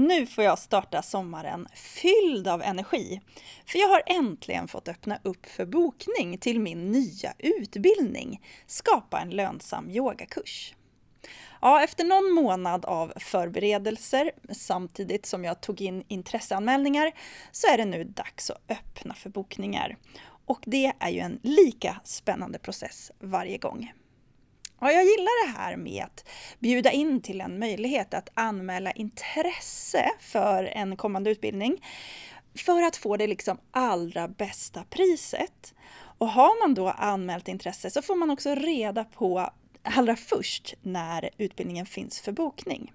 Nu får jag starta sommaren fylld av energi. För jag har äntligen fått öppna upp för bokning till min nya utbildning, Skapa en lönsam yogakurs. Ja, efter någon månad av förberedelser samtidigt som jag tog in intresseanmälningar så är det nu dags att öppna för bokningar. Och det är ju en lika spännande process varje gång. Ja, jag gillar det här med att bjuda in till en möjlighet att anmäla intresse för en kommande utbildning för att få det liksom allra bästa priset. Och har man då anmält intresse så får man också reda på allra först när utbildningen finns för bokning.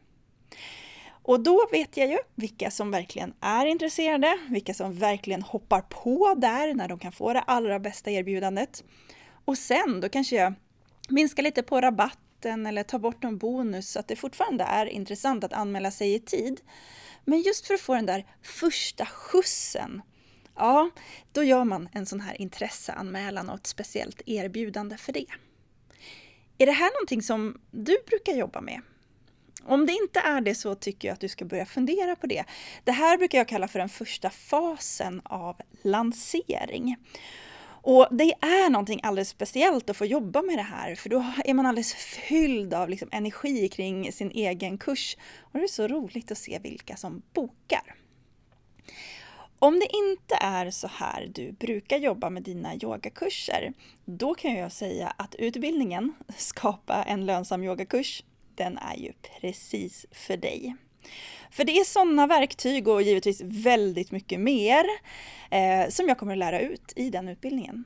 Och då vet jag ju vilka som verkligen är intresserade, vilka som verkligen hoppar på där när de kan få det allra bästa erbjudandet. Och sen då kanske jag minska lite på rabatten eller ta bort någon bonus så att det fortfarande är intressant att anmäla sig i tid. Men just för att få den där första skjutsen, ja, då gör man en sån här intresseanmälan och ett speciellt erbjudande för det. Är det här någonting som du brukar jobba med? Om det inte är det så tycker jag att du ska börja fundera på det. Det här brukar jag kalla för den första fasen av lansering. Och det är någonting alldeles speciellt att få jobba med det här för då är man alldeles fylld av liksom energi kring sin egen kurs. Och det är så roligt att se vilka som bokar. Om det inte är så här du brukar jobba med dina yogakurser, då kan jag säga att utbildningen Skapa en lönsam yogakurs, den är ju precis för dig. För det är sådana verktyg och givetvis väldigt mycket mer eh, som jag kommer att lära ut i den utbildningen.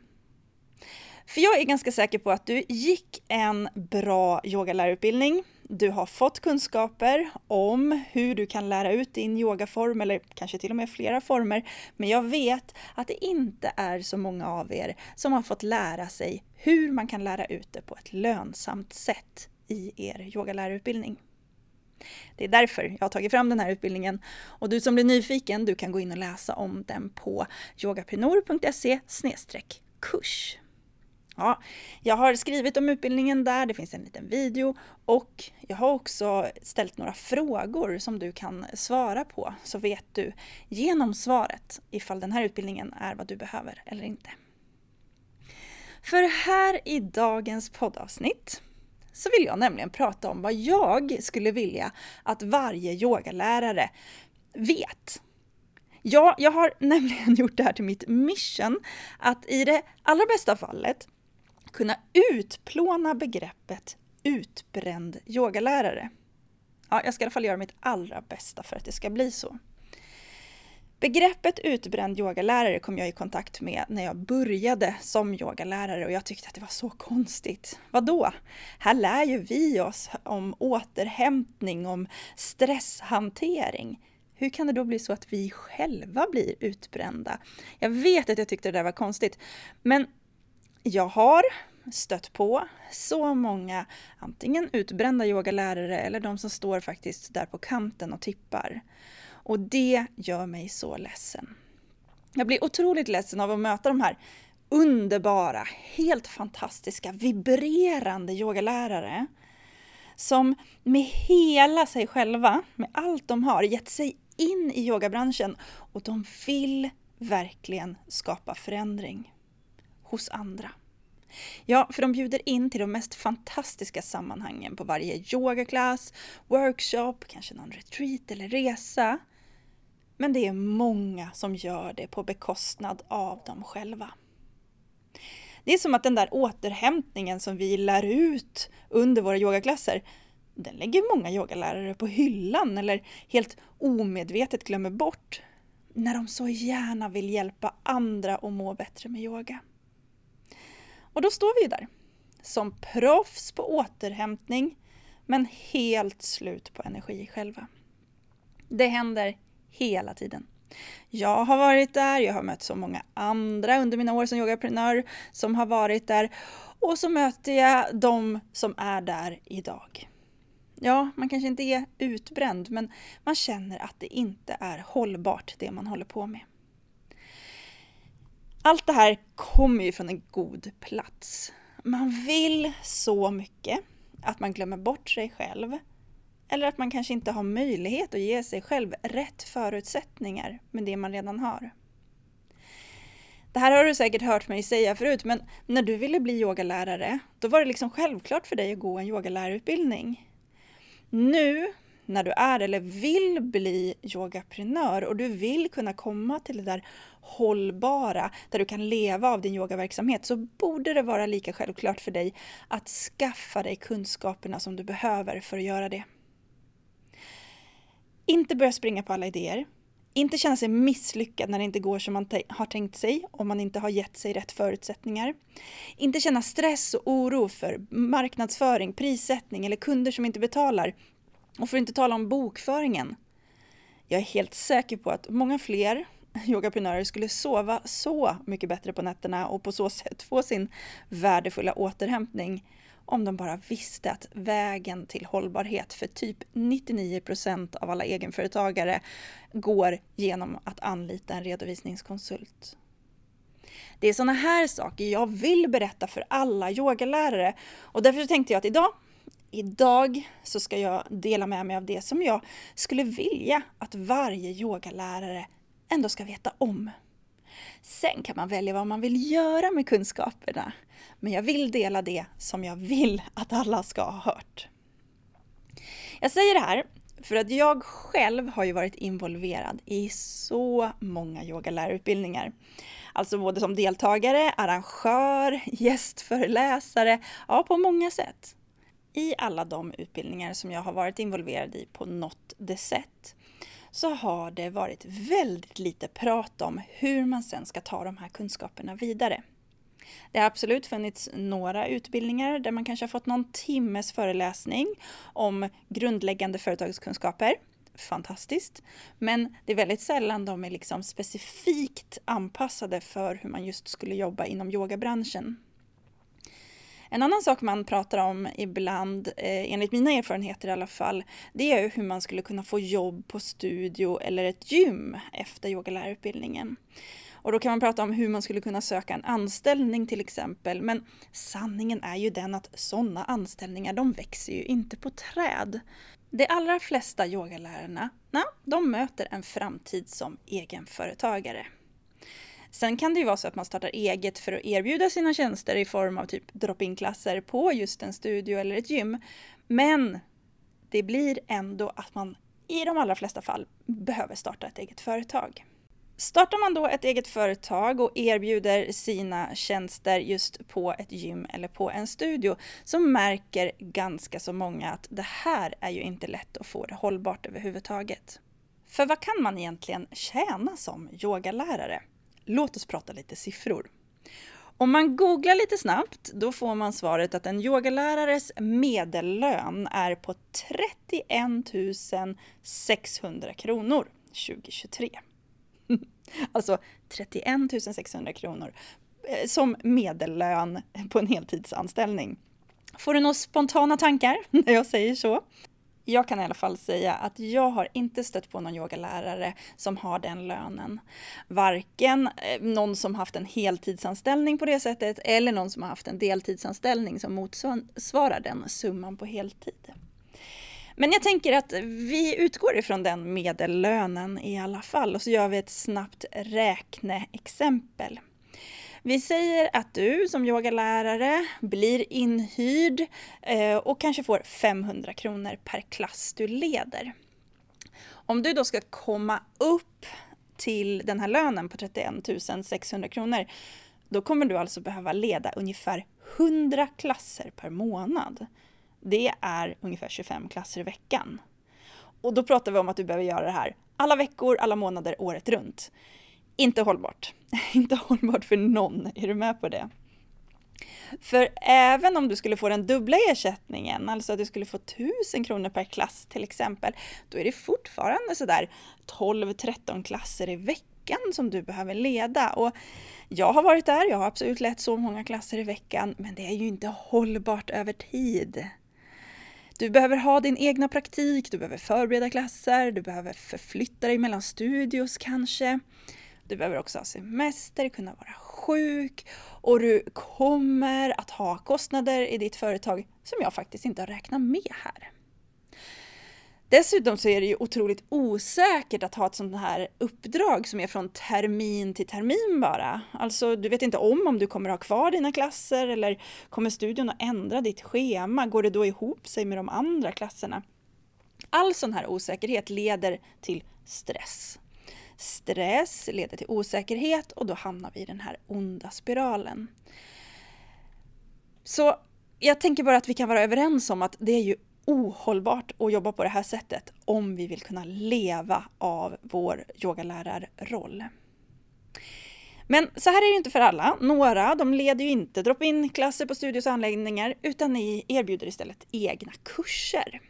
För jag är ganska säker på att du gick en bra yogalärarutbildning. Du har fått kunskaper om hur du kan lära ut din yogaform eller kanske till och med flera former. Men jag vet att det inte är så många av er som har fått lära sig hur man kan lära ut det på ett lönsamt sätt i er yogalärarutbildning. Det är därför jag har tagit fram den här utbildningen. Och du som blir nyfiken, du kan gå in och läsa om den på yogaprenor.se kurs. Ja, jag har skrivit om utbildningen där, det finns en liten video och jag har också ställt några frågor som du kan svara på så vet du genom svaret ifall den här utbildningen är vad du behöver eller inte. För här i dagens poddavsnitt så vill jag nämligen prata om vad jag skulle vilja att varje yogalärare vet. Ja, jag har nämligen gjort det här till mitt mission att i det allra bästa fallet kunna utplåna begreppet utbränd yogalärare. Ja, jag ska i alla fall göra mitt allra bästa för att det ska bli så. Begreppet utbränd yogalärare kom jag i kontakt med när jag började som yogalärare och jag tyckte att det var så konstigt. Vadå? Här lär ju vi oss om återhämtning, om stresshantering. Hur kan det då bli så att vi själva blir utbrända? Jag vet att jag tyckte det där var konstigt, men jag har stött på så många antingen utbrända yogalärare eller de som står faktiskt där på kanten och tippar. Och det gör mig så ledsen. Jag blir otroligt ledsen av att möta de här underbara, helt fantastiska, vibrerande yogalärare som med hela sig själva, med allt de har, gett sig in i yogabranschen och de vill verkligen skapa förändring hos andra. Ja, för de bjuder in till de mest fantastiska sammanhangen på varje yogaklass, workshop, kanske någon retreat eller resa. Men det är många som gör det på bekostnad av dem själva. Det är som att den där återhämtningen som vi lär ut under våra yogaklasser, den lägger många yogalärare på hyllan eller helt omedvetet glömmer bort när de så gärna vill hjälpa andra att må bättre med yoga. Och då står vi ju där, som proffs på återhämtning, men helt slut på energi själva. Det händer hela tiden. Jag har varit där, jag har mött så många andra under mina år som yogaprenör som har varit där och så möter jag de som är där idag. Ja, man kanske inte är utbränd men man känner att det inte är hållbart det man håller på med. Allt det här kommer ju från en god plats. Man vill så mycket att man glömmer bort sig själv. Eller att man kanske inte har möjlighet att ge sig själv rätt förutsättningar med det man redan har. Det här har du säkert hört mig säga förut, men när du ville bli yogalärare, då var det liksom självklart för dig att gå en yogalärarutbildning. Nu när du är eller vill bli yogaprenör och du vill kunna komma till det där hållbara, där du kan leva av din yogaverksamhet, så borde det vara lika självklart för dig att skaffa dig kunskaperna som du behöver för att göra det. Inte börja springa på alla idéer. Inte känna sig misslyckad när det inte går som man har tänkt sig, om man inte har gett sig rätt förutsättningar. Inte känna stress och oro för marknadsföring, prissättning eller kunder som inte betalar och för att inte tala om bokföringen. Jag är helt säker på att många fler yogaprenörer skulle sova så mycket bättre på nätterna och på så sätt få sin värdefulla återhämtning om de bara visste att vägen till hållbarhet för typ 99% av alla egenföretagare går genom att anlita en redovisningskonsult. Det är sådana här saker jag vill berätta för alla yogalärare och därför tänkte jag att idag Idag så ska jag dela med mig av det som jag skulle vilja att varje yogalärare ändå ska veta om. Sen kan man välja vad man vill göra med kunskaperna. Men jag vill dela det som jag vill att alla ska ha hört. Jag säger det här för att jag själv har ju varit involverad i så många yogalärarutbildningar. Alltså både som deltagare, arrangör, gästföreläsare, ja på många sätt i alla de utbildningar som jag har varit involverad i på något sätt så har det varit väldigt lite prat om hur man sen ska ta de här kunskaperna vidare. Det har absolut funnits några utbildningar där man kanske har fått någon timmes föreläsning om grundläggande företagskunskaper. Fantastiskt! Men det är väldigt sällan de är liksom specifikt anpassade för hur man just skulle jobba inom yogabranschen. En annan sak man pratar om ibland, eh, enligt mina erfarenheter i alla fall, det är hur man skulle kunna få jobb på studio eller ett gym efter yogalärarutbildningen. Och då kan man prata om hur man skulle kunna söka en anställning till exempel. Men sanningen är ju den att sådana anställningar, de växer ju inte på träd. De allra flesta yogalärarna, na, de möter en framtid som egenföretagare. Sen kan det ju vara så att man startar eget för att erbjuda sina tjänster i form av typ drop-in-klasser på just en studio eller ett gym. Men det blir ändå att man i de allra flesta fall behöver starta ett eget företag. Startar man då ett eget företag och erbjuder sina tjänster just på ett gym eller på en studio så märker ganska så många att det här är ju inte lätt att få det hållbart överhuvudtaget. För vad kan man egentligen tjäna som yogalärare? Låt oss prata lite siffror. Om man googlar lite snabbt, då får man svaret att en yogalärares medellön är på 31 600 kronor 2023. alltså 31 600 kronor eh, som medellön på en heltidsanställning. Får du några spontana tankar när jag säger så? Jag kan i alla fall säga att jag har inte stött på någon yogalärare som har den lönen. Varken eh, någon som haft en heltidsanställning på det sättet eller någon som har haft en deltidsanställning som motsvarar den summan på heltid. Men jag tänker att vi utgår ifrån den medellönen i alla fall och så gör vi ett snabbt räkneexempel. Vi säger att du som yogalärare blir inhyrd eh, och kanske får 500 kronor per klass du leder. Om du då ska komma upp till den här lönen på 31 600 kronor, då kommer du alltså behöva leda ungefär 100 klasser per månad. Det är ungefär 25 klasser i veckan. Och då pratar vi om att du behöver göra det här alla veckor, alla månader, året runt. Inte hållbart. Inte hållbart för någon. Är du med på det? För även om du skulle få den dubbla ersättningen, alltså att du skulle få 1000 kronor per klass till exempel, då är det fortfarande sådär 12-13 klasser i veckan som du behöver leda. Och jag har varit där, jag har absolut lett så många klasser i veckan, men det är ju inte hållbart över tid. Du behöver ha din egna praktik, du behöver förbereda klasser, du behöver förflytta dig mellan studios kanske. Du behöver också ha semester, kunna vara sjuk och du kommer att ha kostnader i ditt företag som jag faktiskt inte har räknat med här. Dessutom så är det ju otroligt osäkert att ha ett sånt här uppdrag som är från termin till termin bara. Alltså, du vet inte om om du kommer ha kvar dina klasser eller kommer studion att ändra ditt schema? Går det då ihop sig med de andra klasserna? All sån här osäkerhet leder till stress. Stress leder till osäkerhet och då hamnar vi i den här onda spiralen. Så jag tänker bara att vi kan vara överens om att det är ju ohållbart att jobba på det här sättet om vi vill kunna leva av vår yogalärarroll. Men så här är det inte för alla. Några de leder ju inte drop-in klasser på studios och anläggningar utan ni erbjuder istället egna kurser.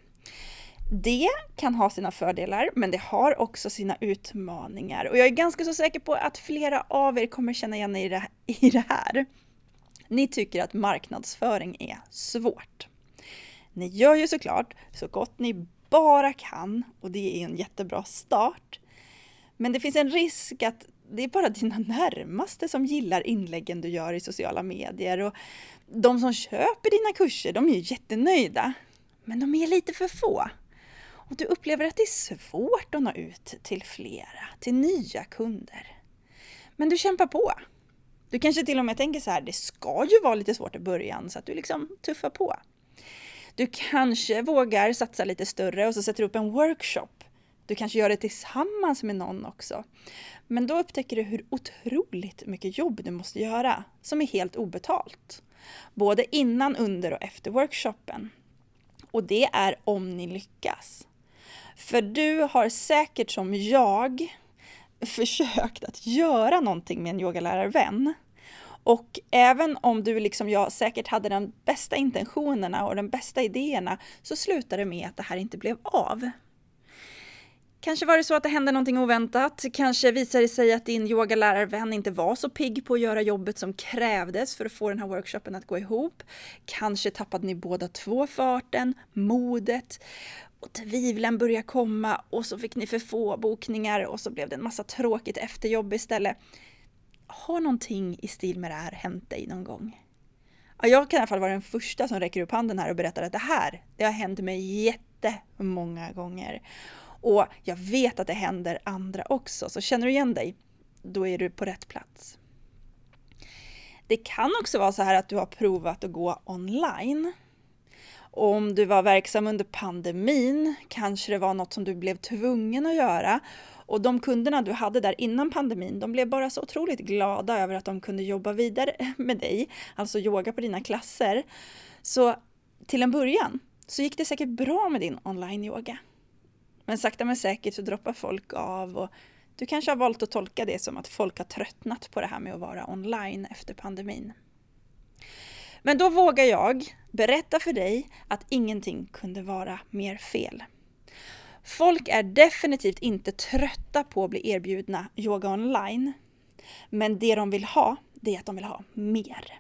Det kan ha sina fördelar, men det har också sina utmaningar. Och jag är ganska så säker på att flera av er kommer känna igen er i det här. Ni tycker att marknadsföring är svårt. Ni gör ju såklart så gott ni bara kan och det är en jättebra start. Men det finns en risk att det är bara dina närmaste som gillar inläggen du gör i sociala medier och de som köper dina kurser, de är ju jättenöjda. Men de är lite för få. Och du upplever att det är svårt att nå ut till flera, till nya kunder. Men du kämpar på. Du kanske till och med tänker så här, det ska ju vara lite svårt i början så att du liksom tuffar på. Du kanske vågar satsa lite större och så sätter du upp en workshop. Du kanske gör det tillsammans med någon också. Men då upptäcker du hur otroligt mycket jobb du måste göra som är helt obetalt. Både innan, under och efter workshopen. Och det är om ni lyckas. För du har säkert som jag försökt att göra någonting med en yogalärarvän och även om du liksom jag säkert hade de bästa intentionerna och de bästa idéerna så slutade det med att det här inte blev av. Kanske var det så att det hände någonting oväntat. Kanske visade det sig att din yogalärarvän inte var så pigg på att göra jobbet som krävdes för att få den här workshopen att gå ihop. Kanske tappade ni båda två farten, modet och tvivlen började komma och så fick ni för få bokningar och så blev det en massa tråkigt efterjobb istället har någonting i stil med det här hänt dig någon gång? Ja, jag kan i alla fall vara den första som räcker upp handen här och berättar att det här, det har hänt mig jättemånga gånger. Och jag vet att det händer andra också, så känner du igen dig, då är du på rätt plats. Det kan också vara så här att du har provat att gå online. Om du var verksam under pandemin kanske det var något som du blev tvungen att göra och de kunderna du hade där innan pandemin, de blev bara så otroligt glada över att de kunde jobba vidare med dig, alltså yoga på dina klasser. Så till en början så gick det säkert bra med din online-yoga. Men sakta men säkert så droppar folk av och du kanske har valt att tolka det som att folk har tröttnat på det här med att vara online efter pandemin. Men då vågar jag berätta för dig att ingenting kunde vara mer fel. Folk är definitivt inte trötta på att bli erbjudna yoga online. Men det de vill ha, det är att de vill ha mer.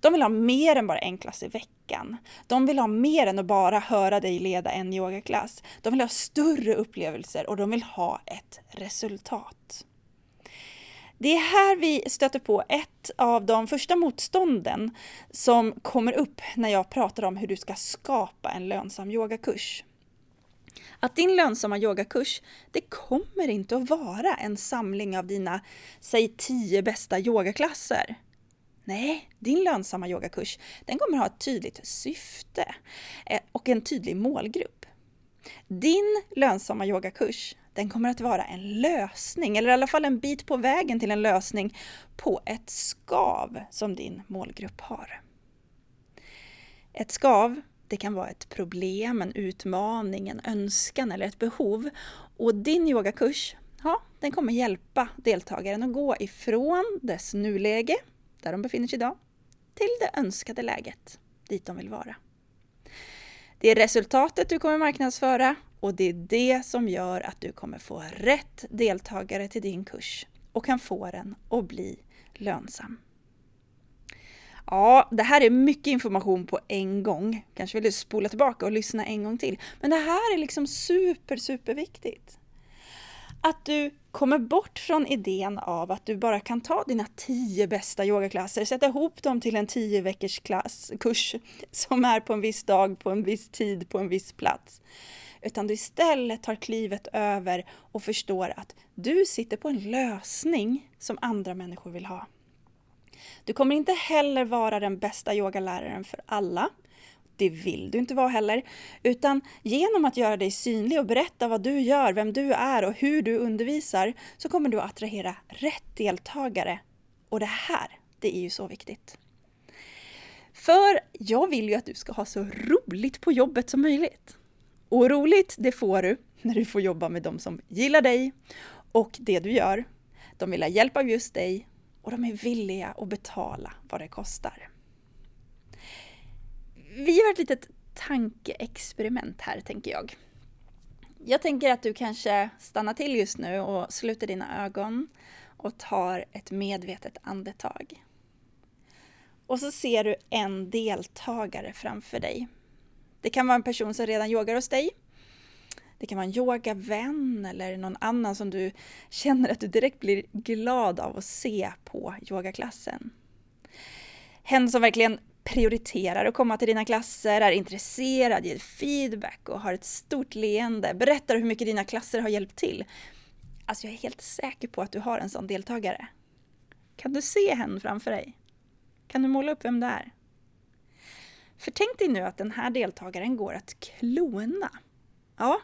De vill ha mer än bara en klass i veckan. De vill ha mer än att bara höra dig leda en yogaklass. De vill ha större upplevelser och de vill ha ett resultat. Det är här vi stöter på ett av de första motstånden som kommer upp när jag pratar om hur du ska skapa en lönsam yogakurs. Att din lönsamma yogakurs, det kommer inte att vara en samling av dina, säg tio bästa yogaklasser. Nej, din lönsamma yogakurs, den kommer ha ett tydligt syfte eh, och en tydlig målgrupp. Din lönsamma yogakurs, den kommer att vara en lösning, eller i alla fall en bit på vägen till en lösning på ett skav som din målgrupp har. Ett skav det kan vara ett problem, en utmaning, en önskan eller ett behov. Och din yogakurs, ja, den kommer hjälpa deltagaren att gå ifrån dess nuläge, där de befinner sig idag, till det önskade läget, dit de vill vara. Det är resultatet du kommer marknadsföra och det är det som gör att du kommer få rätt deltagare till din kurs och kan få den att bli lönsam. Ja, det här är mycket information på en gång. Kanske vill du spola tillbaka och lyssna en gång till. Men det här är liksom super, super viktigt. Att du kommer bort från idén av att du bara kan ta dina tio bästa yogaklasser, sätta ihop dem till en tio veckors klass, kurs som är på en viss dag, på en viss tid, på en viss plats. Utan du istället tar klivet över och förstår att du sitter på en lösning som andra människor vill ha. Du kommer inte heller vara den bästa yogaläraren för alla. Det vill du inte vara heller. Utan genom att göra dig synlig och berätta vad du gör, vem du är och hur du undervisar så kommer du att attrahera rätt deltagare. Och det här, det är ju så viktigt. För jag vill ju att du ska ha så roligt på jobbet som möjligt. Och roligt, det får du när du får jobba med de som gillar dig och det du gör. De vill ha hjälp av just dig och de är villiga att betala vad det kostar. Vi gör ett litet tankeexperiment här, tänker jag. Jag tänker att du kanske stannar till just nu och sluter dina ögon och tar ett medvetet andetag. Och så ser du en deltagare framför dig. Det kan vara en person som redan yogar hos dig det kan vara en yogavän eller någon annan som du känner att du direkt blir glad av att se på yogaklassen. Hen som verkligen prioriterar att komma till dina klasser, är intresserad, ger feedback och har ett stort leende, berättar hur mycket dina klasser har hjälpt till. Alltså jag är helt säker på att du har en sån deltagare. Kan du se henne framför dig? Kan du måla upp vem det är? För tänk dig nu att den här deltagaren går att klona. Ja,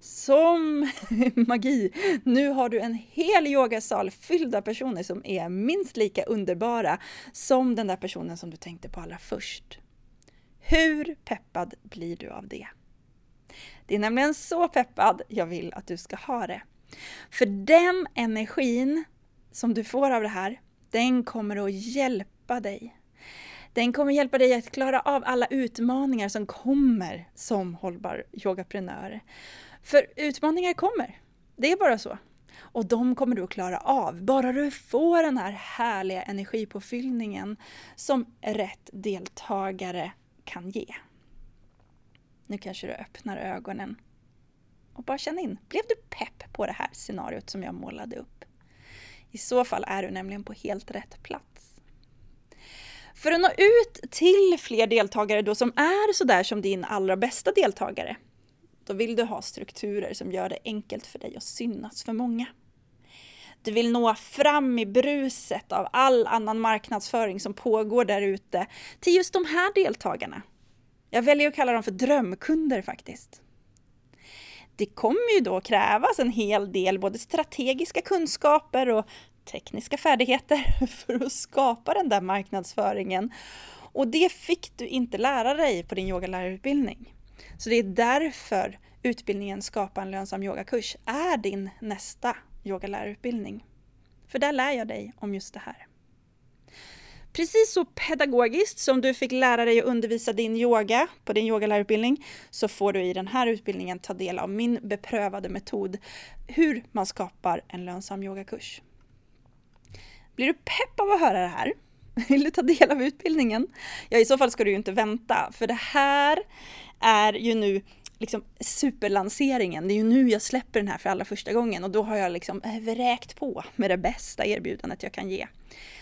som magi! Nu har du en hel yogasal fylld av personer som är minst lika underbara som den där personen som du tänkte på allra först. Hur peppad blir du av det? Det är nämligen så peppad jag vill att du ska ha det. För den energin som du får av det här, den kommer att hjälpa dig. Den kommer hjälpa dig att klara av alla utmaningar som kommer som hållbar yogaprenör. För utmaningar kommer. Det är bara så. Och de kommer du att klara av, bara du får den här härliga energipåfyllningen som rätt deltagare kan ge. Nu kanske du öppnar ögonen och bara känn in. Blev du pepp på det här scenariot som jag målade upp? I så fall är du nämligen på helt rätt plats. För att nå ut till fler deltagare då som är sådär som din allra bästa deltagare då vill du ha strukturer som gör det enkelt för dig att synas för många. Du vill nå fram i bruset av all annan marknadsföring som pågår där ute till just de här deltagarna. Jag väljer att kalla dem för drömkunder faktiskt. Det kommer ju då krävas en hel del både strategiska kunskaper och tekniska färdigheter för att skapa den där marknadsföringen. Och det fick du inte lära dig på din yogalärarutbildning. Så det är därför utbildningen Skapa en lönsam yogakurs är din nästa yogalärarutbildning. För där lär jag dig om just det här. Precis så pedagogiskt som du fick lära dig att undervisa din yoga på din yogalärarutbildning så får du i den här utbildningen ta del av min beprövade metod hur man skapar en lönsam yogakurs. Blir du pepp av att höra det här? Vill du ta del av utbildningen? Ja, i så fall ska du ju inte vänta, för det här är ju nu liksom superlanseringen. Det är ju nu jag släpper den här för allra första gången och då har jag liksom eh, vräkt på med det bästa erbjudandet jag kan ge.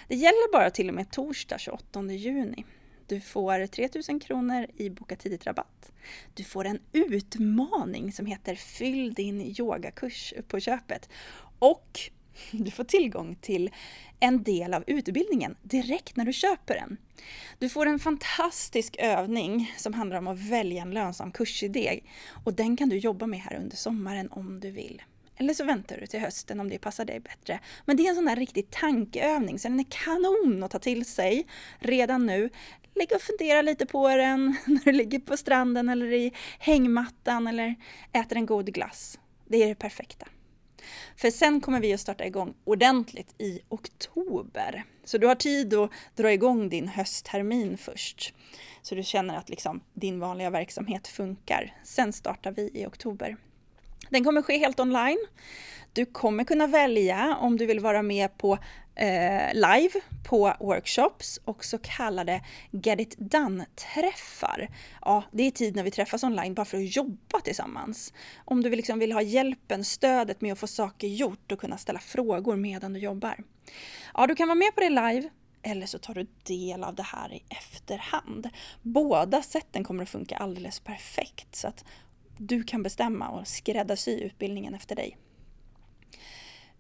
Det gäller bara till och med torsdag 28 juni. Du får 3000 kronor i Boka tidigt-rabatt. Du får en utmaning som heter Fyll din yogakurs på köpet. Och du får tillgång till en del av utbildningen direkt när du köper den. Du får en fantastisk övning som handlar om att välja en lönsam kursidé och den kan du jobba med här under sommaren om du vill. Eller så väntar du till hösten om det passar dig bättre. Men det är en sån där riktig tankeövning så den är kanon att ta till sig redan nu. Lägg och fundera lite på den när du ligger på stranden eller i hängmattan eller äter en god glass. Det är det perfekta. För sen kommer vi att starta igång ordentligt i oktober. Så du har tid att dra igång din hösttermin först. Så du känner att liksom din vanliga verksamhet funkar. Sen startar vi i oktober. Den kommer ske helt online. Du kommer kunna välja om du vill vara med på eh, live på workshops och så kallade Get It Done-träffar. Ja, det är tid när vi träffas online bara för att jobba tillsammans. Om du liksom vill ha hjälpen, stödet med att få saker gjort och kunna ställa frågor medan du jobbar. Ja, du kan vara med på det live eller så tar du del av det här i efterhand. Båda sätten kommer att funka alldeles perfekt så att du kan bestämma och skräddarsy utbildningen efter dig.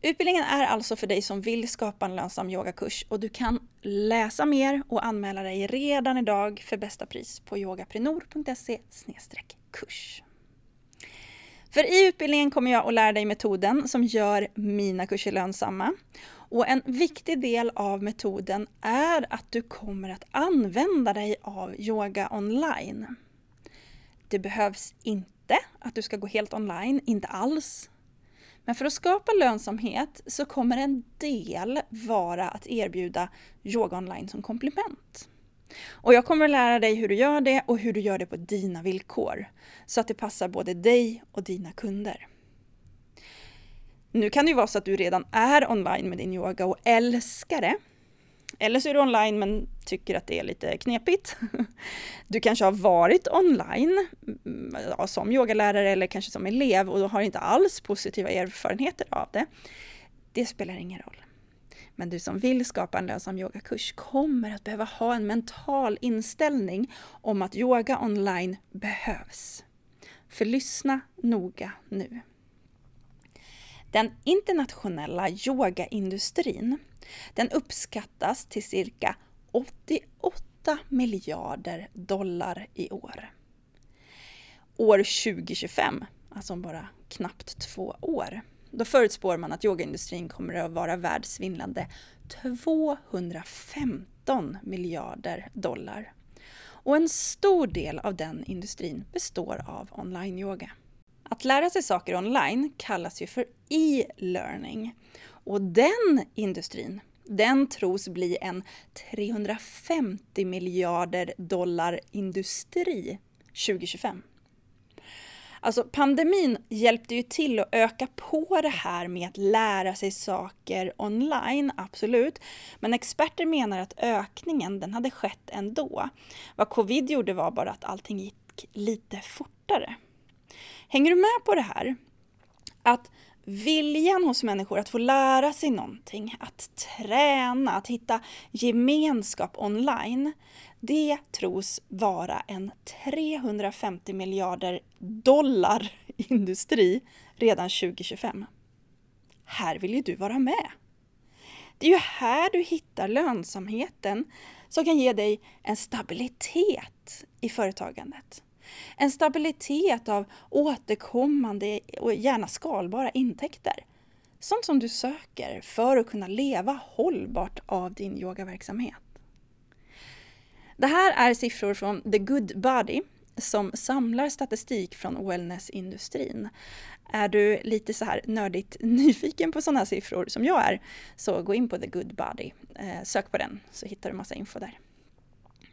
Utbildningen är alltså för dig som vill skapa en lönsam yogakurs och du kan läsa mer och anmäla dig redan idag för bästa pris på yogaprenor.se kurs. För i utbildningen kommer jag att lära dig metoden som gör mina kurser lönsamma. Och en viktig del av metoden är att du kommer att använda dig av yoga online. Det behövs inte att du ska gå helt online, inte alls. Men för att skapa lönsamhet så kommer en del vara att erbjuda yoga online som komplement. Och jag kommer att lära dig hur du gör det och hur du gör det på dina villkor. Så att det passar både dig och dina kunder. Nu kan det ju vara så att du redan är online med din yoga och älskar det. Eller så är du online men tycker att det är lite knepigt. Du kanske har varit online mm, ja, som yogalärare eller kanske som elev och då har inte alls positiva erfarenheter av det. Det spelar ingen roll. Men du som vill skapa en lönsam yogakurs kommer att behöva ha en mental inställning om att yoga online behövs. För lyssna noga nu. Den internationella yogaindustrin den uppskattas till cirka 88 miljarder dollar i år. År 2025, alltså om bara knappt två år, då förutspår man att yogaindustrin kommer att vara värd svindlande 215 miljarder dollar. Och en stor del av den industrin består av online-yoga. Att lära sig saker online kallas ju för e-learning. Och den industrin, den tros bli en 350 miljarder dollar industri 2025. Alltså pandemin hjälpte ju till att öka på det här med att lära sig saker online, absolut. Men experter menar att ökningen, den hade skett ändå. Vad covid gjorde var bara att allting gick lite fortare. Hänger du med på det här? Att viljan hos människor att få lära sig någonting, att träna, att hitta gemenskap online, det tros vara en 350 miljarder dollar industri redan 2025. Här vill ju du vara med. Det är ju här du hittar lönsamheten som kan ge dig en stabilitet i företagandet. En stabilitet av återkommande och gärna skalbara intäkter. Sånt som du söker för att kunna leva hållbart av din yogaverksamhet. Det här är siffror från The Good Body som samlar statistik från wellnessindustrin. Är du lite så här nördigt nyfiken på sådana siffror som jag är, så gå in på The Good Body. Eh, sök på den så hittar du massa info där.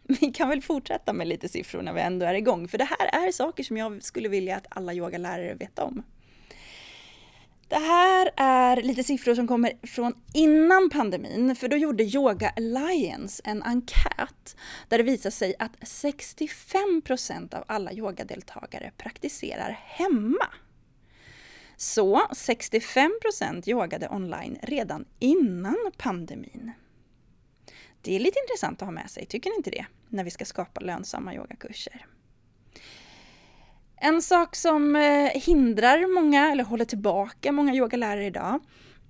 vi kan väl fortsätta med lite siffror när vi ändå är igång, för det här är saker som jag skulle vilja att alla yogalärare vet om. Det här är lite siffror som kommer från innan pandemin, för då gjorde Yoga Alliance en enkät där det visade sig att 65% av alla yogadeltagare praktiserar hemma. Så 65% yogade online redan innan pandemin. Det är lite intressant att ha med sig, tycker ni inte det? När vi ska skapa lönsamma yogakurser. En sak som eh, hindrar många, eller håller tillbaka många yogalärare idag,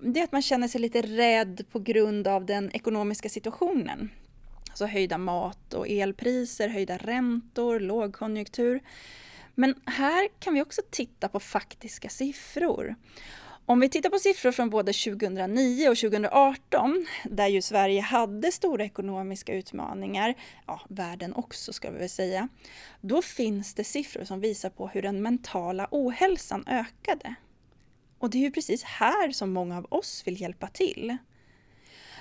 det är att man känner sig lite rädd på grund av den ekonomiska situationen. Alltså höjda mat och elpriser, höjda räntor, lågkonjunktur. Men här kan vi också titta på faktiska siffror. Om vi tittar på siffror från både 2009 och 2018, där ju Sverige hade stora ekonomiska utmaningar, ja, världen också ska vi väl säga, då finns det siffror som visar på hur den mentala ohälsan ökade. Och det är ju precis här som många av oss vill hjälpa till.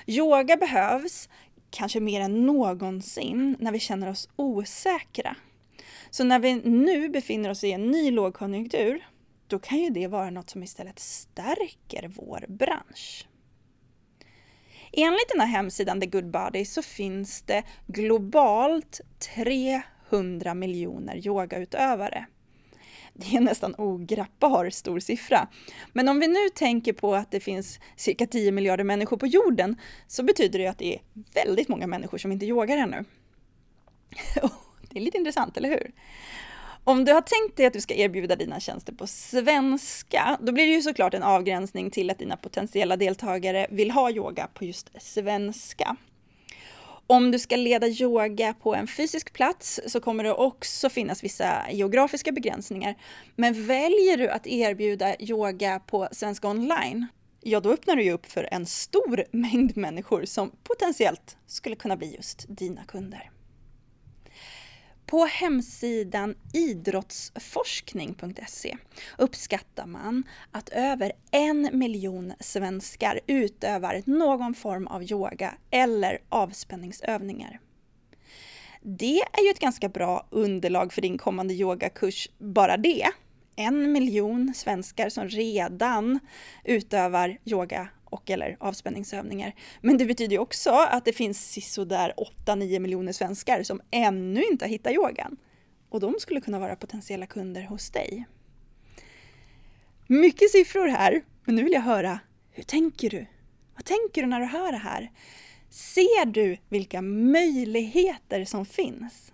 Yoga behövs, kanske mer än någonsin, när vi känner oss osäkra. Så när vi nu befinner oss i en ny lågkonjunktur, då kan ju det vara något som istället stärker vår bransch. Enligt den här hemsidan The Good Body så finns det globalt 300 miljoner yogautövare. Det är nästan ograppbar stor siffra. Men om vi nu tänker på att det finns cirka 10 miljarder människor på jorden så betyder det att det är väldigt många människor som inte yogar ännu. Det är lite intressant, eller hur? Om du har tänkt dig att du ska erbjuda dina tjänster på svenska, då blir det ju såklart en avgränsning till att dina potentiella deltagare vill ha yoga på just svenska. Om du ska leda yoga på en fysisk plats så kommer det också finnas vissa geografiska begränsningar. Men väljer du att erbjuda yoga på svenska online, ja då öppnar du ju upp för en stor mängd människor som potentiellt skulle kunna bli just dina kunder. På hemsidan idrottsforskning.se uppskattar man att över en miljon svenskar utövar någon form av yoga eller avspänningsövningar. Det är ju ett ganska bra underlag för din kommande yogakurs, bara det. En miljon svenskar som redan utövar yoga och eller avspänningsövningar. Men det betyder också att det finns sådär 8-9 miljoner svenskar som ännu inte har hittat yogan. Och de skulle kunna vara potentiella kunder hos dig. Mycket siffror här, men nu vill jag höra, hur tänker du? Vad tänker du när du hör det här? Ser du vilka möjligheter som finns?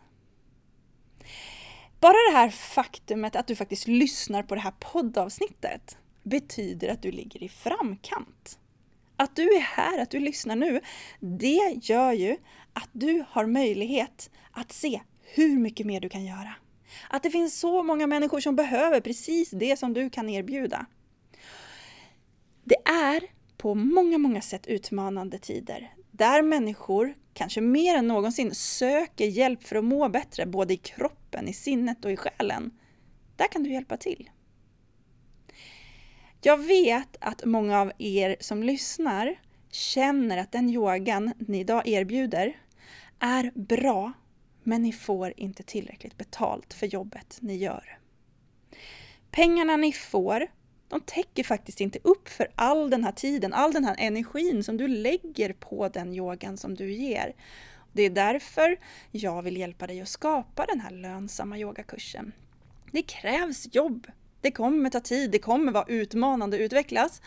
Bara det här faktumet att du faktiskt lyssnar på det här poddavsnittet betyder att du ligger i framkant. Att du är här, att du lyssnar nu, det gör ju att du har möjlighet att se hur mycket mer du kan göra. Att det finns så många människor som behöver precis det som du kan erbjuda. Det är på många, många sätt utmanande tider där människor, kanske mer än någonsin, söker hjälp för att må bättre, både i kroppen, i sinnet och i själen. Där kan du hjälpa till. Jag vet att många av er som lyssnar känner att den yogan ni idag erbjuder är bra, men ni får inte tillräckligt betalt för jobbet ni gör. Pengarna ni får, de täcker faktiskt inte upp för all den här tiden, all den här energin som du lägger på den yogan som du ger. Det är därför jag vill hjälpa dig att skapa den här lönsamma yogakursen. Det krävs jobb det kommer ta tid, det kommer vara utmanande att utvecklas.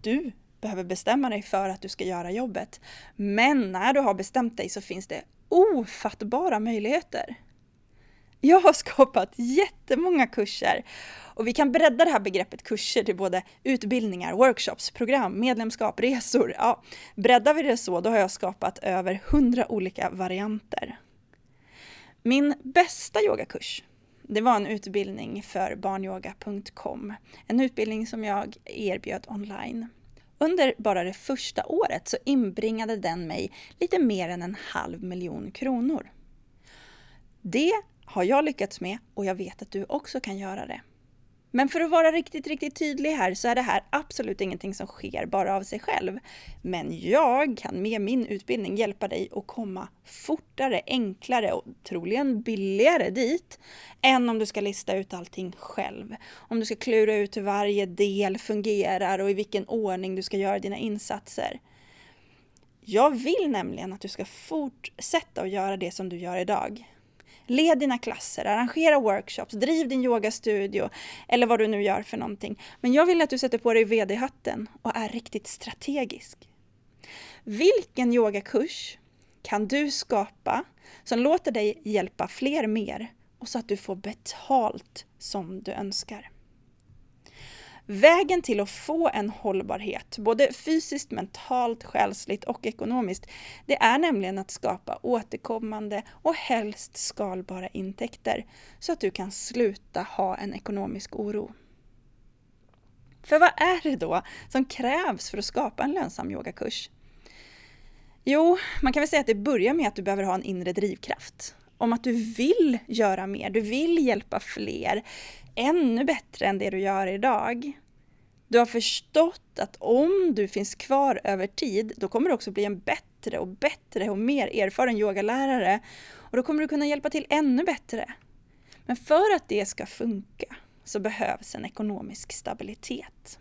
Du behöver bestämma dig för att du ska göra jobbet. Men när du har bestämt dig så finns det ofattbara möjligheter. Jag har skapat jättemånga kurser och vi kan bredda det här begreppet kurser till både utbildningar, workshops, program, medlemskap, resor. Ja, breddar vi det så, då har jag skapat över hundra olika varianter. Min bästa yogakurs det var en utbildning för barnyoga.com. En utbildning som jag erbjöd online. Under bara det första året så inbringade den mig lite mer än en halv miljon kronor. Det har jag lyckats med och jag vet att du också kan göra det. Men för att vara riktigt, riktigt tydlig här så är det här absolut ingenting som sker bara av sig själv. Men jag kan med min utbildning hjälpa dig att komma fortare, enklare och troligen billigare dit än om du ska lista ut allting själv. Om du ska klura ut hur varje del fungerar och i vilken ordning du ska göra dina insatser. Jag vill nämligen att du ska fortsätta att göra det som du gör idag. Led dina klasser, arrangera workshops, driv din yogastudio eller vad du nu gör för någonting. Men jag vill att du sätter på dig VD-hatten och är riktigt strategisk. Vilken yogakurs kan du skapa som låter dig hjälpa fler mer och så att du får betalt som du önskar? Vägen till att få en hållbarhet, både fysiskt, mentalt, själsligt och ekonomiskt, det är nämligen att skapa återkommande och helst skalbara intäkter så att du kan sluta ha en ekonomisk oro. För vad är det då som krävs för att skapa en lönsam yogakurs? Jo, man kan väl säga att det börjar med att du behöver ha en inre drivkraft. Om att du vill göra mer, du vill hjälpa fler, ännu bättre än det du gör idag. Du har förstått att om du finns kvar över tid, då kommer du också bli en bättre och bättre och mer erfaren yogalärare. Och då kommer du kunna hjälpa till ännu bättre. Men för att det ska funka så behövs en ekonomisk stabilitet.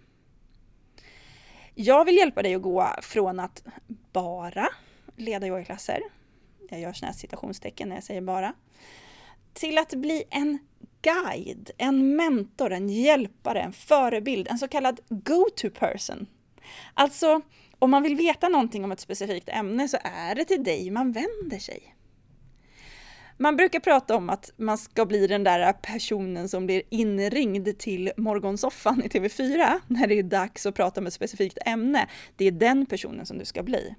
Jag vill hjälpa dig att gå från att bara leda yogaklasser, jag gör sådana här citationstecken när jag säger bara, till att bli en guide, en mentor, en hjälpare, en förebild, en så kallad go-to person. Alltså, om man vill veta någonting om ett specifikt ämne så är det till dig man vänder sig. Man brukar prata om att man ska bli den där personen som blir inringd till morgonsoffan i TV4 när det är dags att prata om ett specifikt ämne. Det är den personen som du ska bli.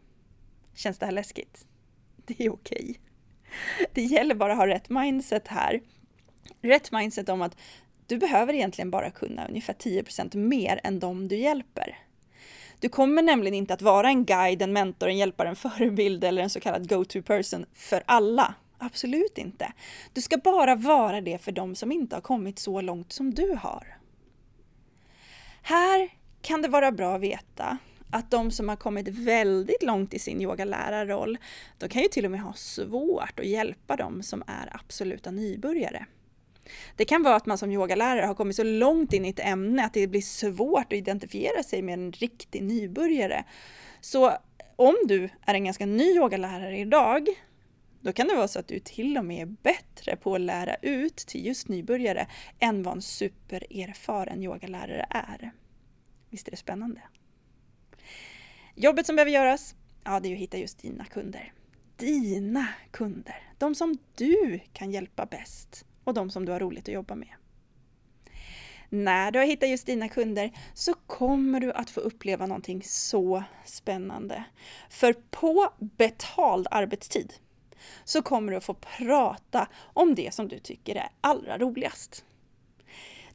Känns det här läskigt? Det är okej. Det gäller bara att ha rätt mindset här. Rätt mindset om att du behöver egentligen bara kunna ungefär 10% mer än de du hjälper. Du kommer nämligen inte att vara en guide, en mentor, en hjälpare, en förebild eller en så kallad go-to person för alla. Absolut inte. Du ska bara vara det för de som inte har kommit så långt som du har. Här kan det vara bra att veta att de som har kommit väldigt långt i sin yogalärarroll, de kan ju till och med ha svårt att hjälpa dem som är absoluta nybörjare. Det kan vara att man som yogalärare har kommit så långt in i ett ämne att det blir svårt att identifiera sig med en riktig nybörjare. Så om du är en ganska ny yogalärare idag, då kan det vara så att du till och med är bättre på att lära ut till just nybörjare än vad en supererfaren yogalärare är. Visst är det spännande? Jobbet som behöver göras, ja det är att hitta just dina kunder. Dina kunder, de som du kan hjälpa bäst och de som du har roligt att jobba med. När du har hittat just dina kunder så kommer du att få uppleva någonting så spännande. För på betald arbetstid så kommer du att få prata om det som du tycker är allra roligast.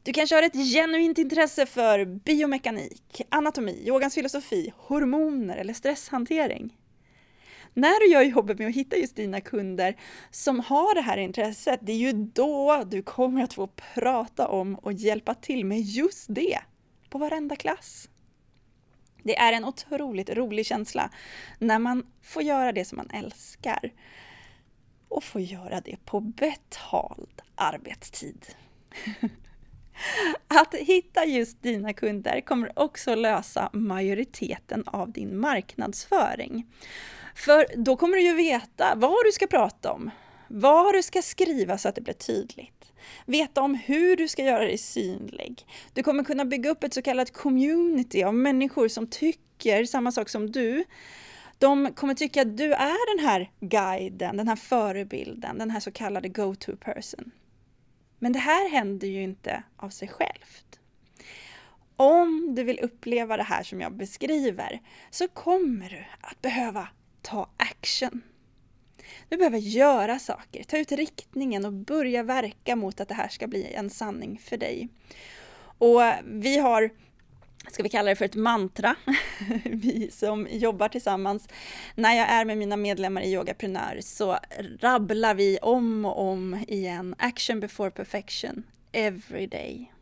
Du kanske har ett genuint intresse för biomekanik, anatomi, yogans filosofi, hormoner eller stresshantering. När du gör jobbet med att hitta just dina kunder som har det här intresset, det är ju då du kommer att få prata om och hjälpa till med just det på varenda klass. Det är en otroligt rolig känsla när man får göra det som man älskar och får göra det på betald arbetstid. Att hitta just dina kunder kommer också lösa majoriteten av din marknadsföring. För då kommer du ju veta vad du ska prata om, vad du ska skriva så att det blir tydligt. Veta om hur du ska göra dig synlig. Du kommer kunna bygga upp ett så kallat community av människor som tycker samma sak som du. De kommer tycka att du är den här guiden, den här förebilden, den här så kallade go-to person. Men det här händer ju inte av sig självt. Om du vill uppleva det här som jag beskriver så kommer du att behöva ta action. Du behöver göra saker, ta ut riktningen och börja verka mot att det här ska bli en sanning för dig. Och vi har ska vi kalla det för ett mantra, vi som jobbar tillsammans. När jag är med mina medlemmar i Yogaprenör så rabblar vi om och om igen action before perfection every day.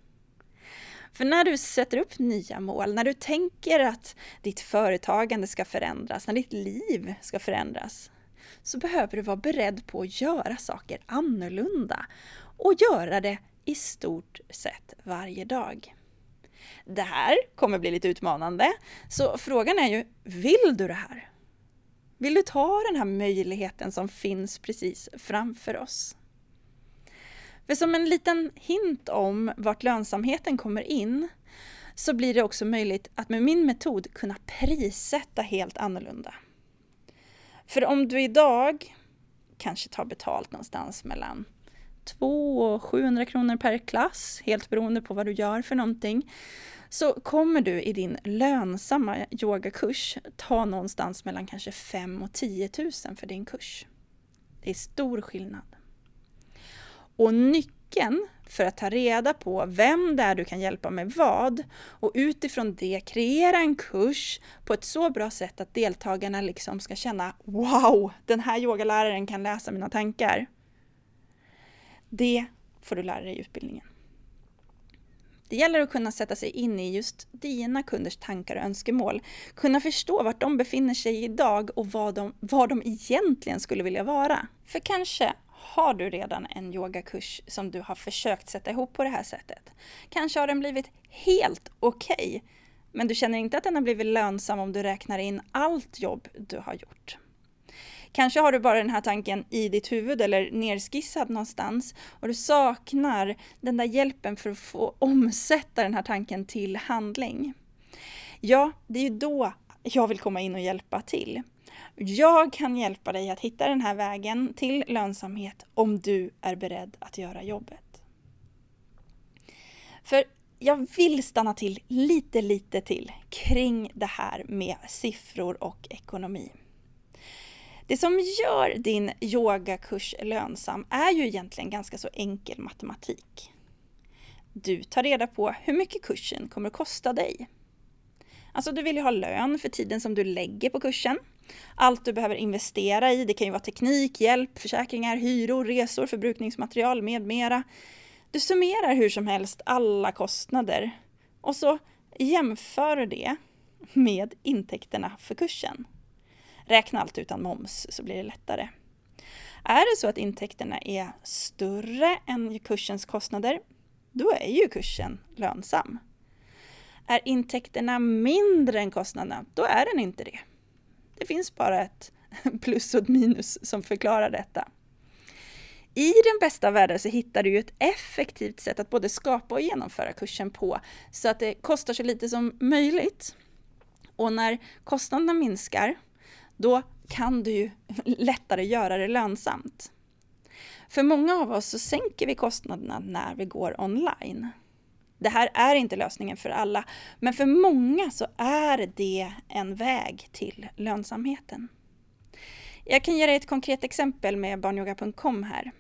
För när du sätter upp nya mål, när du tänker att ditt företagande ska förändras, när ditt liv ska förändras, så behöver du vara beredd på att göra saker annorlunda och göra det i stort sett varje dag. Det här kommer bli lite utmanande, så frågan är ju, vill du det här? Vill du ta den här möjligheten som finns precis framför oss? För som en liten hint om vart lönsamheten kommer in så blir det också möjligt att med min metod kunna prissätta helt annorlunda. För om du idag kanske tar betalt någonstans mellan 2 och 700 kronor per klass, helt beroende på vad du gör för någonting, så kommer du i din lönsamma yogakurs ta någonstans mellan kanske 5 och 10 000 för din kurs. Det är stor skillnad. Och nyckeln för att ta reda på vem det är du kan hjälpa med vad och utifrån det kreera en kurs på ett så bra sätt att deltagarna liksom ska känna Wow! Den här yogaläraren kan läsa mina tankar. Det får du lära dig i utbildningen. Det gäller att kunna sätta sig in i just dina kunders tankar och önskemål. Kunna förstå vart de befinner sig idag och vad de, vad de egentligen skulle vilja vara. För kanske har du redan en yogakurs som du har försökt sätta ihop på det här sättet. Kanske har den blivit helt okej, okay, men du känner inte att den har blivit lönsam om du räknar in allt jobb du har gjort. Kanske har du bara den här tanken i ditt huvud eller nerskissad någonstans och du saknar den där hjälpen för att få omsätta den här tanken till handling. Ja, det är ju då jag vill komma in och hjälpa till. Jag kan hjälpa dig att hitta den här vägen till lönsamhet om du är beredd att göra jobbet. För jag vill stanna till lite, lite till kring det här med siffror och ekonomi. Det som gör din yogakurs lönsam är ju egentligen ganska så enkel matematik. Du tar reda på hur mycket kursen kommer att kosta dig. Alltså du vill ju ha lön för tiden som du lägger på kursen. Allt du behöver investera i, det kan ju vara teknik, hjälp, försäkringar, hyror, resor, förbrukningsmaterial med mera. Du summerar hur som helst alla kostnader och så jämför det med intäkterna för kursen. Räkna allt utan moms så blir det lättare. Är det så att intäkterna är större än kursens kostnader, då är ju kursen lönsam. Är intäkterna mindre än kostnaderna, då är den inte det. Det finns bara ett plus och ett minus som förklarar detta. I den bästa världen så hittar du ju ett effektivt sätt att både skapa och genomföra kursen på så att det kostar så lite som möjligt. Och när kostnaderna minskar, då kan du ju lättare göra det lönsamt. För många av oss så sänker vi kostnaderna när vi går online. Det här är inte lösningen för alla, men för många så är det en väg till lönsamheten. Jag kan ge dig ett konkret exempel med barnyoga.com här.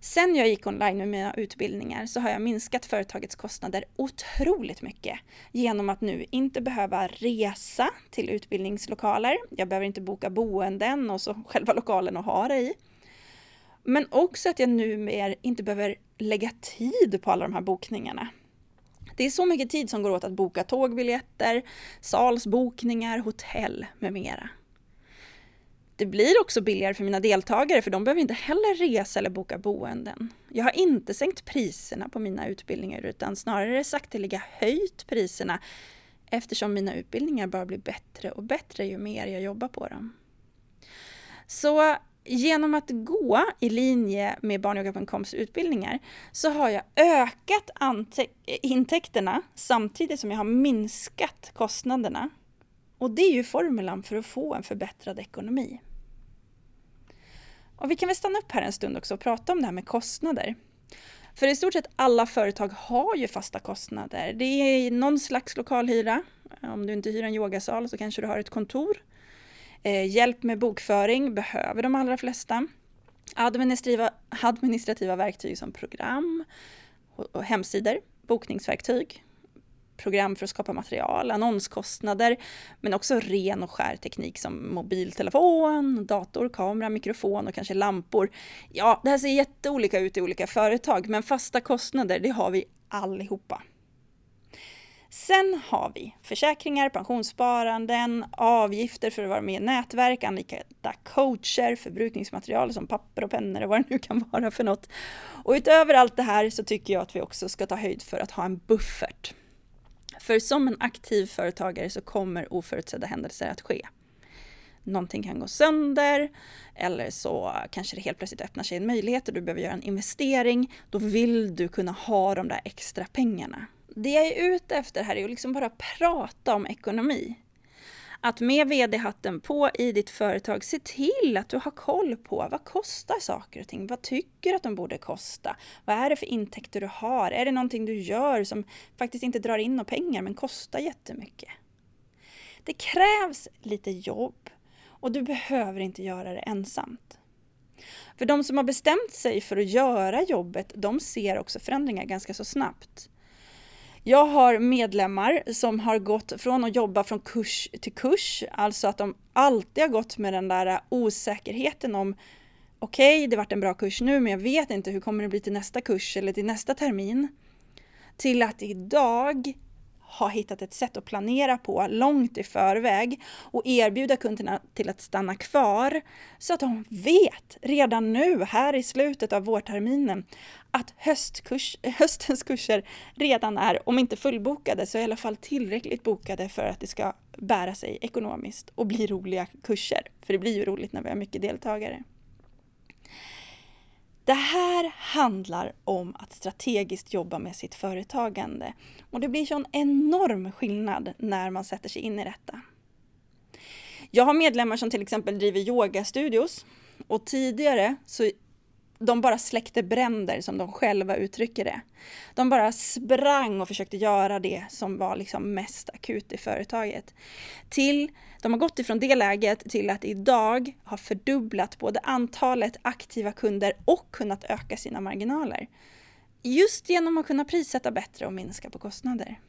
Sen jag gick online med mina utbildningar så har jag minskat företagets kostnader otroligt mycket genom att nu inte behöva resa till utbildningslokaler. Jag behöver inte boka boenden och så själva lokalen att ha det i. Men också att jag numera inte behöver lägga tid på alla de här bokningarna. Det är så mycket tid som går åt att boka tågbiljetter, salsbokningar, hotell med mera. Det blir också billigare för mina deltagare för de behöver inte heller resa eller boka boenden. Jag har inte sänkt priserna på mina utbildningar utan snarare sakteliga höjt priserna eftersom mina utbildningar bara blir bättre och bättre ju mer jag jobbar på dem. Så genom att gå i linje med barnyoga.coms utbildningar så har jag ökat intäkterna samtidigt som jag har minskat kostnaderna. Och det är ju formulan för att få en förbättrad ekonomi. Och vi kan väl stanna upp här en stund också och prata om det här med kostnader. För i stort sett alla företag har ju fasta kostnader. Det är någon slags lokalhyra. Om du inte hyr en yogasal så kanske du har ett kontor. Eh, hjälp med bokföring behöver de allra flesta. Administrativa, administrativa verktyg som program och, och hemsidor, bokningsverktyg, program för att skapa material, annonskostnader, men också ren och skär teknik som mobiltelefon, dator, kamera, mikrofon och kanske lampor. Ja, det här ser jätteolika ut i olika företag, men fasta kostnader, det har vi allihopa. Sen har vi försäkringar, pensionssparanden, avgifter för att vara med i nätverk, anlita coacher, förbrukningsmaterial som papper och pennor och vad det nu kan vara för något. Och utöver allt det här så tycker jag att vi också ska ta höjd för att ha en buffert. För som en aktiv företagare så kommer oförutsedda händelser att ske. Någonting kan gå sönder eller så kanske det helt plötsligt öppnar sig en möjlighet och du behöver göra en investering. Då vill du kunna ha de där extra pengarna. Det jag är ute efter här är att liksom bara prata om ekonomi att med vd-hatten på i ditt företag se till att du har koll på vad kostar saker och ting? Vad tycker du att de borde kosta? Vad är det för intäkter du har? Är det någonting du gör som faktiskt inte drar in några pengar men kostar jättemycket? Det krävs lite jobb och du behöver inte göra det ensamt. För de som har bestämt sig för att göra jobbet, de ser också förändringar ganska så snabbt. Jag har medlemmar som har gått från att jobba från kurs till kurs, alltså att de alltid har gått med den där äh, osäkerheten om okej, okay, det vart en bra kurs nu, men jag vet inte hur kommer det bli till nästa kurs eller till nästa termin. till att idag har hittat ett sätt att planera på långt i förväg och erbjuda kunderna till att stanna kvar så att de vet redan nu här i slutet av vårterminen att höstkurs, höstens kurser redan är, om inte fullbokade, så i alla fall tillräckligt bokade för att det ska bära sig ekonomiskt och bli roliga kurser. För det blir ju roligt när vi har mycket deltagare. Det här handlar om att strategiskt jobba med sitt företagande och det blir så en enorm skillnad när man sätter sig in i detta. Jag har medlemmar som till exempel driver yogastudios och tidigare så de bara släckte bränder som de själva uttrycker det. De bara sprang och försökte göra det som var liksom mest akut i företaget. Till, de har gått ifrån det läget till att idag ha fördubblat både antalet aktiva kunder och kunnat öka sina marginaler. Just genom att kunna prissätta bättre och minska på kostnader.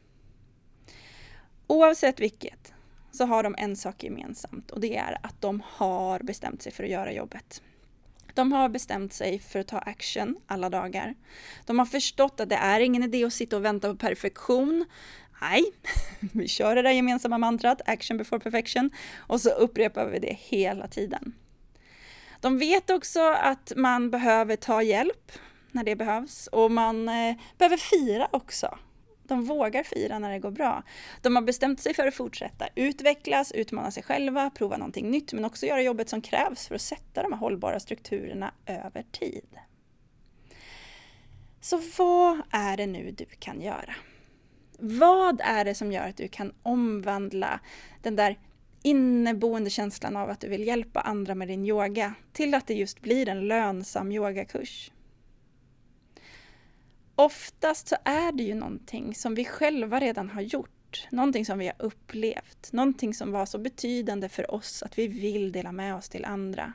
Oavsett vilket så har de en sak gemensamt och det är att de har bestämt sig för att göra jobbet. De har bestämt sig för att ta action alla dagar. De har förstått att det är ingen idé att sitta och vänta på perfektion. Nej, vi kör det där gemensamma mantrat, action before perfection, och så upprepar vi det hela tiden. De vet också att man behöver ta hjälp när det behövs och man eh, behöver fira också de vågar fira när det går bra. De har bestämt sig för att fortsätta utvecklas, utmana sig själva, prova någonting nytt, men också göra jobbet som krävs för att sätta de här hållbara strukturerna över tid. Så vad är det nu du kan göra? Vad är det som gör att du kan omvandla den där inneboende känslan av att du vill hjälpa andra med din yoga till att det just blir en lönsam yogakurs? Oftast så är det ju någonting som vi själva redan har gjort. Någonting som vi har upplevt. Någonting som var så betydande för oss att vi vill dela med oss till andra.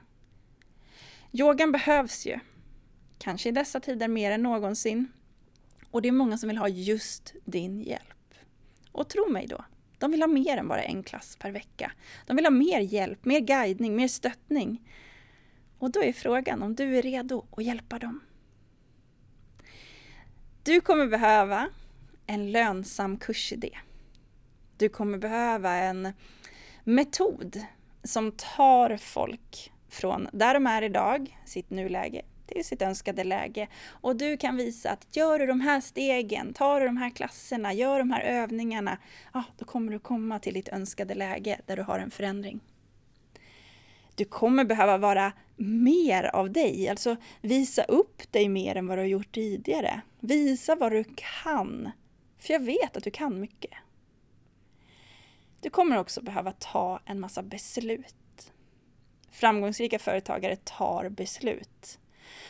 Yogan behövs ju. Kanske i dessa tider mer än någonsin. Och det är många som vill ha just din hjälp. Och tro mig då, de vill ha mer än bara en klass per vecka. De vill ha mer hjälp, mer guidning, mer stöttning. Och då är frågan om du är redo att hjälpa dem. Du kommer behöva en lönsam kursidé. Du kommer behöva en metod som tar folk från där de är idag, sitt nuläge, till sitt önskade läge. Och du kan visa att gör du de här stegen, tar du de här klasserna, gör de här övningarna, ja, då kommer du komma till ditt önskade läge där du har en förändring. Du kommer behöva vara mer av dig, alltså visa upp dig mer än vad du har gjort tidigare. Visa vad du kan, för jag vet att du kan mycket. Du kommer också behöva ta en massa beslut. Framgångsrika företagare tar beslut.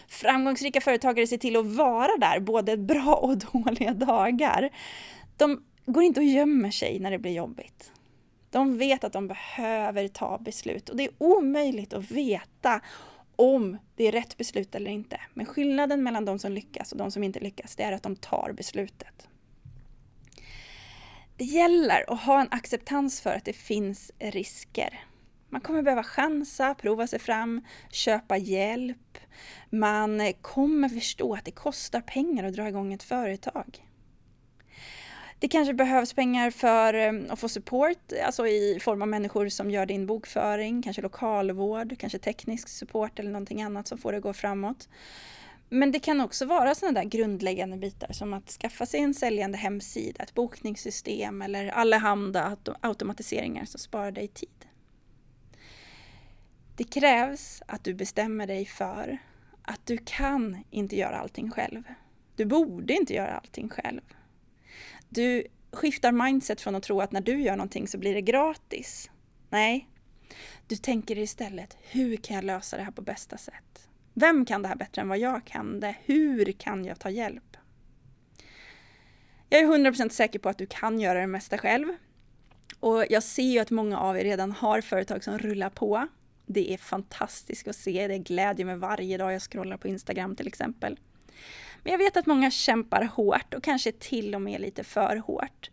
Framgångsrika företagare ser till att vara där både bra och dåliga dagar. De går inte och gömmer sig när det blir jobbigt. De vet att de behöver ta beslut och det är omöjligt att veta om det är rätt beslut eller inte. Men skillnaden mellan de som lyckas och de som inte lyckas, det är att de tar beslutet. Det gäller att ha en acceptans för att det finns risker. Man kommer behöva chansa, prova sig fram, köpa hjälp. Man kommer förstå att det kostar pengar att dra igång ett företag. Det kanske behövs pengar för eh, att få support, alltså i form av människor som gör din bokföring, kanske lokalvård, kanske teknisk support eller någonting annat som får det att gå framåt. Men det kan också vara sådana där grundläggande bitar som att skaffa sig en säljande hemsida, ett bokningssystem eller allehanda automatiseringar som sparar dig tid. Det krävs att du bestämmer dig för att du kan inte göra allting själv. Du borde inte göra allting själv. Du skiftar mindset från att tro att när du gör någonting så blir det gratis. Nej, du tänker istället hur kan jag lösa det här på bästa sätt? Vem kan det här bättre än vad jag kan det? Hur kan jag ta hjälp? Jag är 100% säker på att du kan göra det mesta själv. Och jag ser ju att många av er redan har företag som rullar på. Det är fantastiskt att se, det glädjer mig varje dag jag scrollar på Instagram till exempel. Men jag vet att många kämpar hårt och kanske till och med lite för hårt.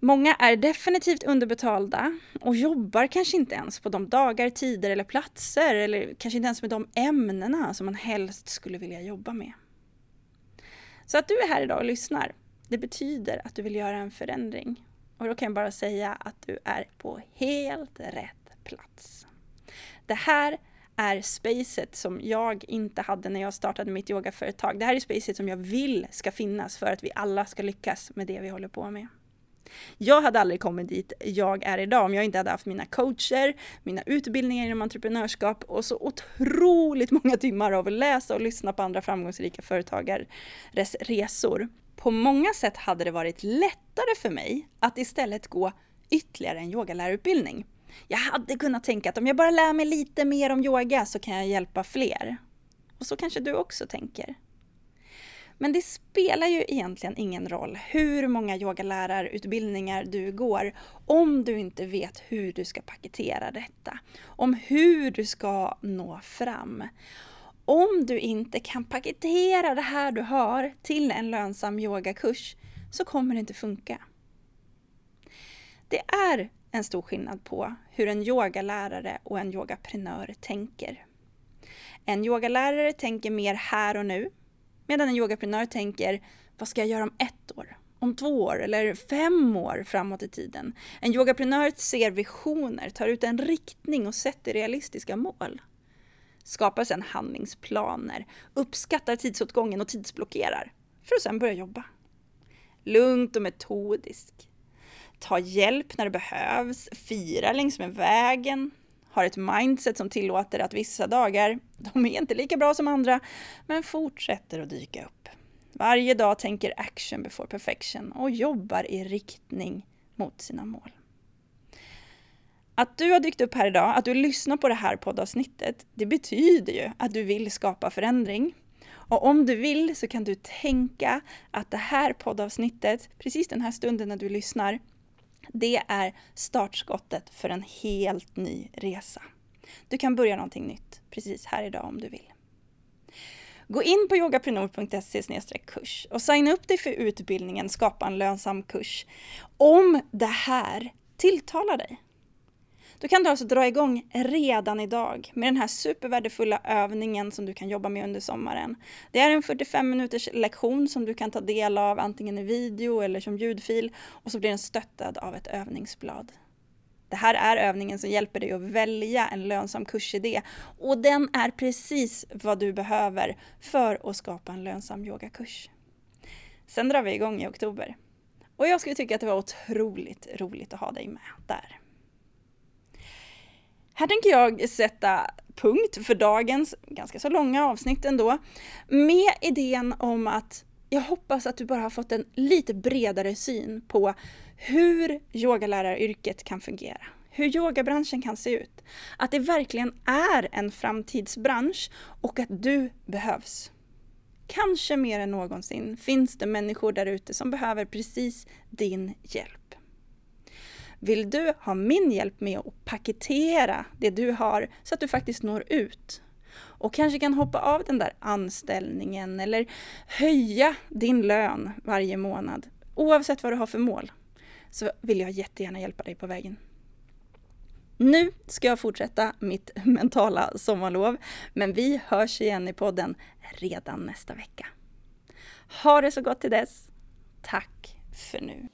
Många är definitivt underbetalda och jobbar kanske inte ens på de dagar, tider eller platser eller kanske inte ens med de ämnena som man helst skulle vilja jobba med. Så att du är här idag och lyssnar, Det betyder att du vill göra en förändring. Och då kan jag bara säga att du är på helt rätt plats. Det här är spacet som jag inte hade när jag startade mitt yogaföretag. Det här är spacet som jag vill ska finnas för att vi alla ska lyckas med det vi håller på med. Jag hade aldrig kommit dit jag är idag om jag inte hade haft mina coacher, mina utbildningar inom entreprenörskap och så otroligt många timmar av att läsa och lyssna på andra framgångsrika företagares resor. På många sätt hade det varit lättare för mig att istället gå ytterligare en yogalärarutbildning. Jag hade kunnat tänka att om jag bara lär mig lite mer om yoga så kan jag hjälpa fler. Och så kanske du också tänker. Men det spelar ju egentligen ingen roll hur många yogalärarutbildningar du går om du inte vet hur du ska paketera detta. Om hur du ska nå fram. Om du inte kan paketera det här du har till en lönsam yogakurs så kommer det inte funka. Det är en stor skillnad på hur en yogalärare och en yogaprenör tänker. En yogalärare tänker mer här och nu Medan en yogaprenör tänker, vad ska jag göra om ett år? Om två år eller fem år framåt i tiden? En yogaprenör ser visioner, tar ut en riktning och sätter realistiska mål. Skapar sedan handlingsplaner, uppskattar tidsåtgången och tidsblockerar för att sedan börja jobba. Lugnt och metodiskt. Ta hjälp när det behövs, fira längs med vägen, har ett mindset som tillåter att vissa dagar, de är inte lika bra som andra, men fortsätter att dyka upp. Varje dag tänker action before perfection och jobbar i riktning mot sina mål. Att du har dykt upp här idag, att du lyssnar på det här poddavsnittet, det betyder ju att du vill skapa förändring. Och om du vill så kan du tänka att det här poddavsnittet, precis den här stunden när du lyssnar, det är startskottet för en helt ny resa. Du kan börja någonting nytt precis här idag om du vill. Gå in på yogaprenor.se kurs och signa upp dig för utbildningen Skapa en lönsam kurs om det här tilltalar dig. Då kan du alltså dra igång redan idag med den här supervärdefulla övningen som du kan jobba med under sommaren. Det är en 45 minuters lektion som du kan ta del av antingen i video eller som ljudfil och så blir den stöttad av ett övningsblad. Det här är övningen som hjälper dig att välja en lönsam kursidé och den är precis vad du behöver för att skapa en lönsam yogakurs. Sen drar vi igång i oktober. Och jag skulle tycka att det var otroligt roligt att ha dig med där. Här tänker jag sätta punkt för dagens ganska så långa avsnitt ändå med idén om att jag hoppas att du bara har fått en lite bredare syn på hur yogaläraryrket kan fungera, hur yogabranschen kan se ut, att det verkligen är en framtidsbransch och att du behövs. Kanske mer än någonsin finns det människor där ute som behöver precis din hjälp. Vill du ha min hjälp med att paketera det du har så att du faktiskt når ut? Och kanske kan hoppa av den där anställningen eller höja din lön varje månad. Oavsett vad du har för mål så vill jag jättegärna hjälpa dig på vägen. Nu ska jag fortsätta mitt mentala sommarlov, men vi hörs igen i podden redan nästa vecka. Ha det så gott till dess. Tack för nu.